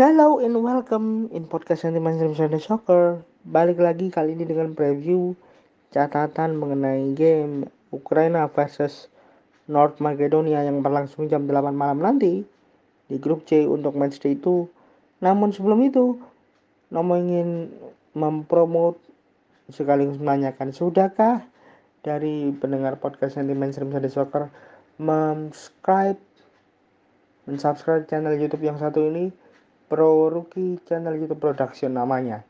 Hello and welcome in podcast Sentimen Sunday Soccer. Balik lagi kali ini dengan preview catatan mengenai game Ukraina versus North Macedonia yang berlangsung jam 8 malam nanti di grup C untuk matchday itu. Namun sebelum itu, Nomo ingin mempromot sekaligus menanyakan sudahkah dari pendengar podcast Sentimen Sunday Soccer subscribe mensubscribe channel YouTube yang satu ini Pro Rookie channel YouTube Production namanya.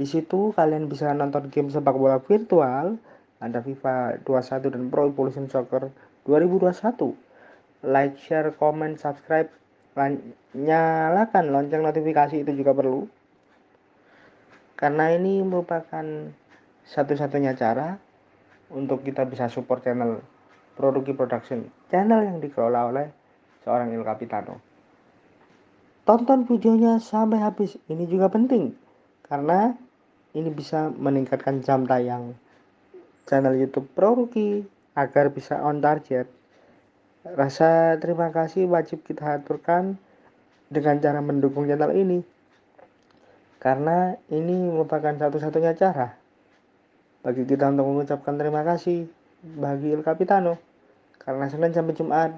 Di situ kalian bisa nonton game sepak bola virtual, ada FIFA 21 dan Pro Evolution Soccer 2021. Like, share, comment, subscribe, nyalakan lonceng notifikasi itu juga perlu. Karena ini merupakan satu-satunya cara untuk kita bisa support channel Pro Rookie Production, channel yang dikelola oleh seorang Il Capitano. Tonton videonya sampai habis. Ini juga penting karena ini bisa meningkatkan jam tayang channel YouTube Pro Rookie agar bisa on target. Rasa terima kasih wajib kita aturkan dengan cara mendukung channel ini. Karena ini merupakan satu-satunya cara bagi kita untuk mengucapkan terima kasih bagi Il Capitano. Karena Senin sampai Jumat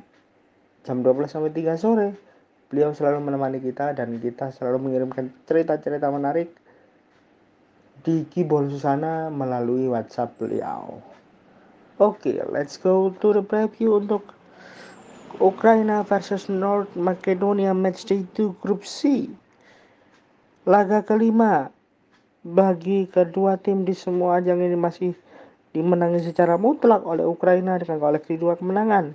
jam 12 sampai 3 sore beliau selalu menemani kita dan kita selalu mengirimkan cerita-cerita menarik di keyboard Susana melalui WhatsApp beliau. Oke, okay, let's go to the preview untuk Ukraina versus North Macedonia matchday 2 grup C. Laga kelima bagi kedua tim di semua ajang ini masih dimenangi secara mutlak oleh Ukraina dengan koleksi dua kemenangan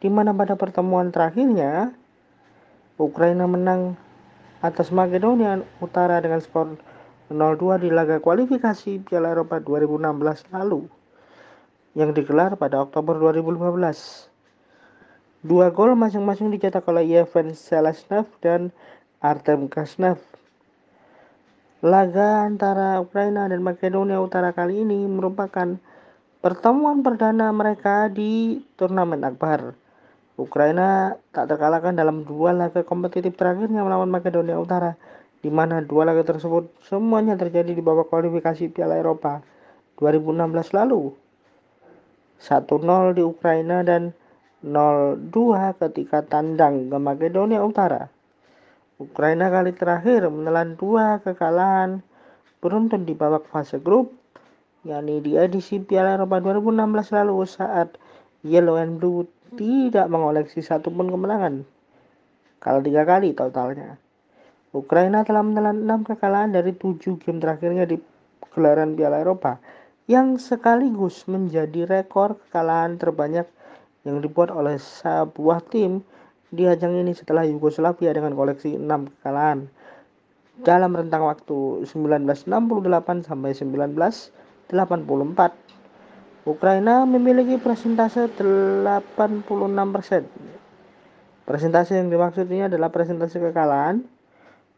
di mana pada pertemuan terakhirnya Ukraina menang atas Makedonia Utara dengan skor 0-2 di laga kualifikasi Piala Eropa 2016 lalu yang digelar pada Oktober 2015. Dua gol masing-masing dicetak oleh Yevhen Selesnev dan Artem Kasnev. Laga antara Ukraina dan Makedonia Utara kali ini merupakan pertemuan perdana mereka di turnamen Akbar Ukraina tak terkalahkan dalam dua laga kompetitif terakhirnya melawan Makedonia Utara, di mana dua laga tersebut semuanya terjadi di babak kualifikasi Piala Eropa 2016 lalu. 1-0 di Ukraina dan 0-2 ketika tandang ke Makedonia Utara. Ukraina kali terakhir menelan dua kekalahan beruntun di babak fase grup, yakni di edisi Piala Eropa 2016 lalu saat Yellow and Blue tidak mengoleksi satupun kemenangan. Kalau tiga kali totalnya. Ukraina telah menelan enam kekalahan dari tujuh game terakhirnya di gelaran Piala Eropa yang sekaligus menjadi rekor kekalahan terbanyak yang dibuat oleh sebuah tim di ajang ini setelah Yugoslavia dengan koleksi 6 kekalahan dalam rentang waktu 1968 sampai 1984. Ukraina memiliki persentase 86%. Persentase yang dimaksud ini adalah persentase kekalahan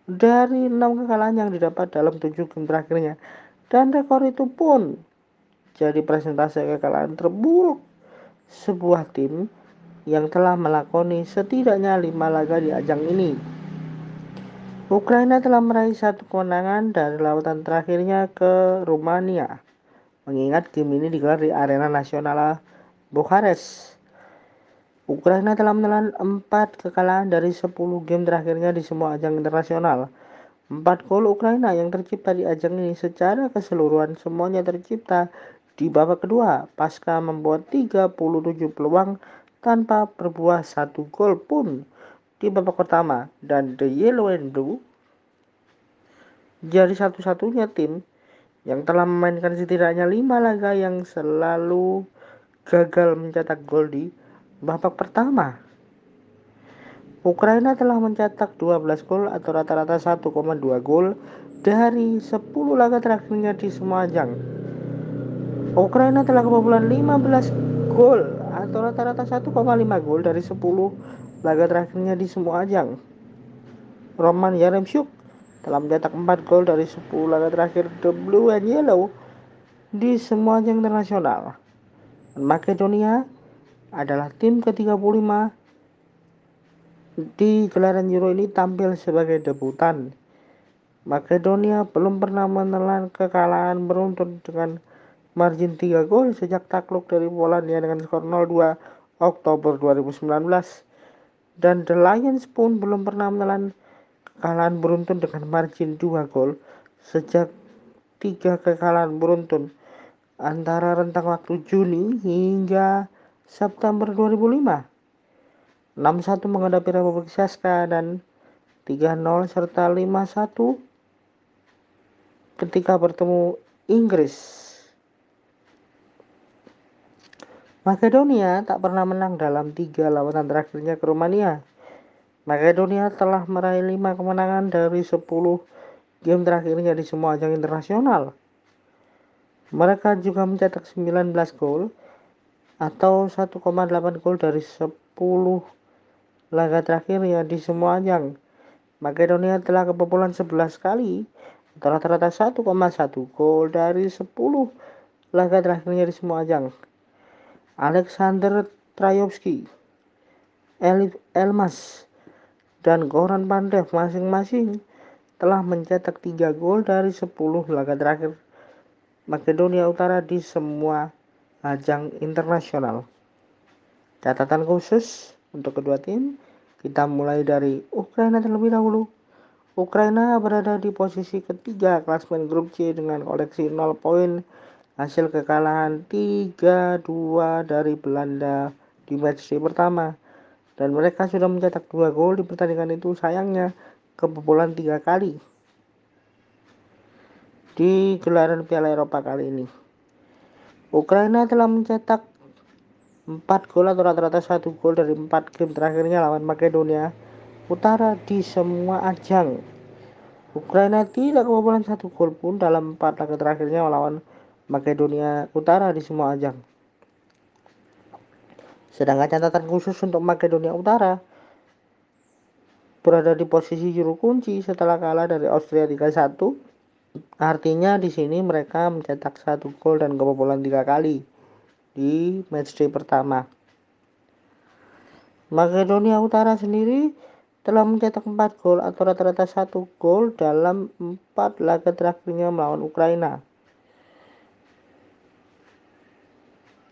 dari 6 kekalahan yang didapat dalam 7 game terakhirnya. Dan rekor itu pun jadi persentase kekalahan terburuk sebuah tim yang telah melakoni setidaknya 5 laga di ajang ini. Ukraina telah meraih satu kemenangan dari lautan terakhirnya ke Rumania mengingat game ini digelar di arena nasional Bukares. Ukraina telah menelan 4 kekalahan dari 10 game terakhirnya di semua ajang internasional. 4 gol Ukraina yang tercipta di ajang ini secara keseluruhan semuanya tercipta di babak kedua pasca membuat 37 peluang tanpa berbuah satu gol pun di babak pertama dan The Yellow and Blue jadi satu-satunya tim yang telah memainkan setidaknya lima laga yang selalu gagal mencetak gol di babak pertama. Ukraina telah mencetak 12 gol atau rata-rata 1,2 gol dari 10 laga terakhirnya di semua ajang. Ukraina telah kebobolan 15 gol atau rata-rata 1,5 gol dari 10 laga terakhirnya di semua ajang. Roman Yaremchuk telah mencetak 4 gol dari 10 laga terakhir The Blue and Yellow di semua ajang internasional. Makedonia adalah tim ke-35 di gelaran Euro ini tampil sebagai debutan. Makedonia belum pernah menelan kekalahan beruntun dengan margin 3 gol sejak takluk dari Polandia dengan skor 0-2 Oktober 2019. Dan The Lions pun belum pernah menelan kekalahan beruntun dengan margin 2 gol sejak tiga kekalahan beruntun antara rentang waktu Juni hingga September 2005. 6-1 menghadapi Republik Saska dan 3-0 serta 5-1 ketika bertemu Inggris. Makedonia tak pernah menang dalam tiga lawanan terakhirnya ke Rumania. Makedonia telah meraih 5 kemenangan dari 10 game terakhirnya di semua ajang internasional. Mereka juga mencetak 19 gol atau 1,8 gol dari 10 laga terakhirnya di semua ajang. Makedonia telah kebobolan 11 kali rata-rata 1,1 gol dari 10 laga terakhirnya di semua ajang. Alexander Trayovski, Elmas, dan Goran Pandev masing-masing telah mencetak 3 gol dari 10 laga terakhir Makedonia Utara di semua ajang internasional. Catatan khusus untuk kedua tim, kita mulai dari Ukraina terlebih dahulu. Ukraina berada di posisi ketiga klasmen grup C dengan koleksi 0 poin hasil kekalahan 3-2 dari Belanda di matchday pertama dan mereka sudah mencetak dua gol di pertandingan itu sayangnya kebobolan tiga kali di gelaran Piala Eropa kali ini. Ukraina telah mencetak 4 gol atau rata-rata 1 gol dari 4 game terakhirnya lawan Makedonia Utara di semua ajang. Ukraina tidak kebobolan satu gol pun dalam empat laga terakhirnya melawan Makedonia Utara di semua ajang. Sedangkan catatan khusus untuk Makedonia Utara berada di posisi juru kunci setelah kalah dari Austria 3-1. Artinya di sini mereka mencetak satu gol dan kebobolan tiga kali di matchday pertama. Makedonia Utara sendiri telah mencetak 4 gol atau rata-rata 1 gol dalam 4 laga terakhirnya melawan Ukraina.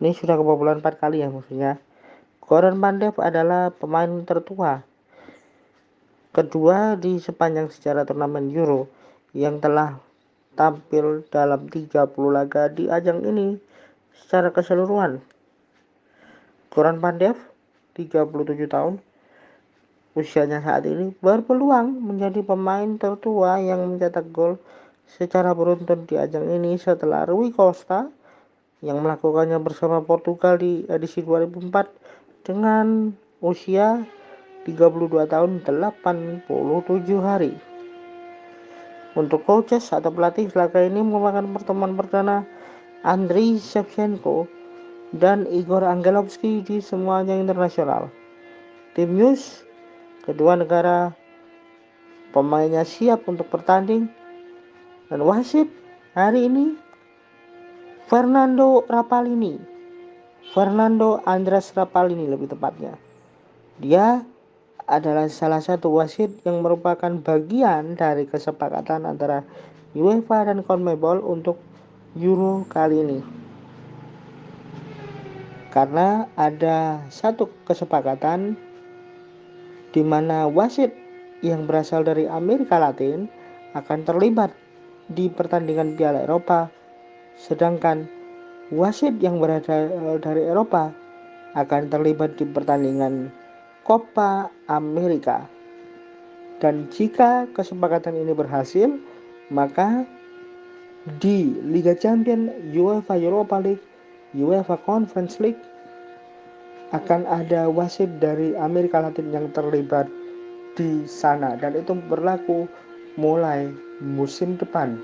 Ini sudah kebobolan 4 kali ya maksudnya. Goran Pandev adalah pemain tertua kedua di sepanjang sejarah turnamen Euro yang telah tampil dalam 30 laga di ajang ini secara keseluruhan. Goran Pandev 37 tahun usianya saat ini berpeluang menjadi pemain tertua yang mencetak gol secara beruntun di ajang ini setelah Rui Costa yang melakukannya bersama Portugal di edisi 2004 dengan usia 32 tahun 87 hari. Untuk coaches atau pelatih laga ini merupakan pertemuan perdana Andriy Shevchenko dan Igor Angelovski di semua ajang internasional. Tim News Kedua negara pemainnya siap untuk bertanding dan wasit hari ini Fernando Rapalini. Fernando Andres Rapalini lebih tepatnya. Dia adalah salah satu wasit yang merupakan bagian dari kesepakatan antara UEFA dan CONMEBOL untuk Euro kali ini. Karena ada satu kesepakatan di mana wasit yang berasal dari Amerika Latin akan terlibat di pertandingan Piala Eropa, sedangkan wasit yang berasal dari Eropa akan terlibat di pertandingan Copa America. Dan jika kesepakatan ini berhasil, maka di Liga Champion, UEFA Europa League, UEFA Conference League, akan ada wasit dari Amerika Latin yang terlibat di sana dan itu berlaku mulai musim depan.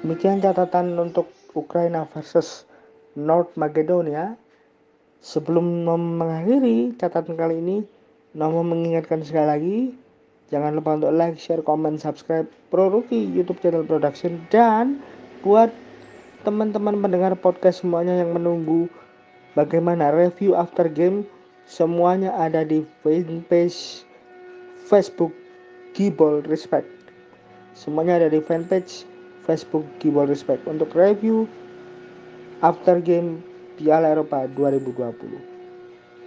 Demikian catatan untuk Ukraina versus North Macedonia. Sebelum mengakhiri catatan kali ini, Nomo mengingatkan sekali lagi, jangan lupa untuk like, share, comment, subscribe Pro Rookie YouTube channel production dan buat teman-teman pendengar podcast semuanya yang menunggu bagaimana review after game Semuanya ada di fanpage Facebook Gibol Respect. Semuanya ada di fanpage Facebook Gibol Respect untuk review after game Piala Eropa 2020.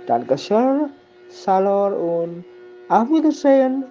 Dan Dankeschön, Salor und auf Wiedersehen.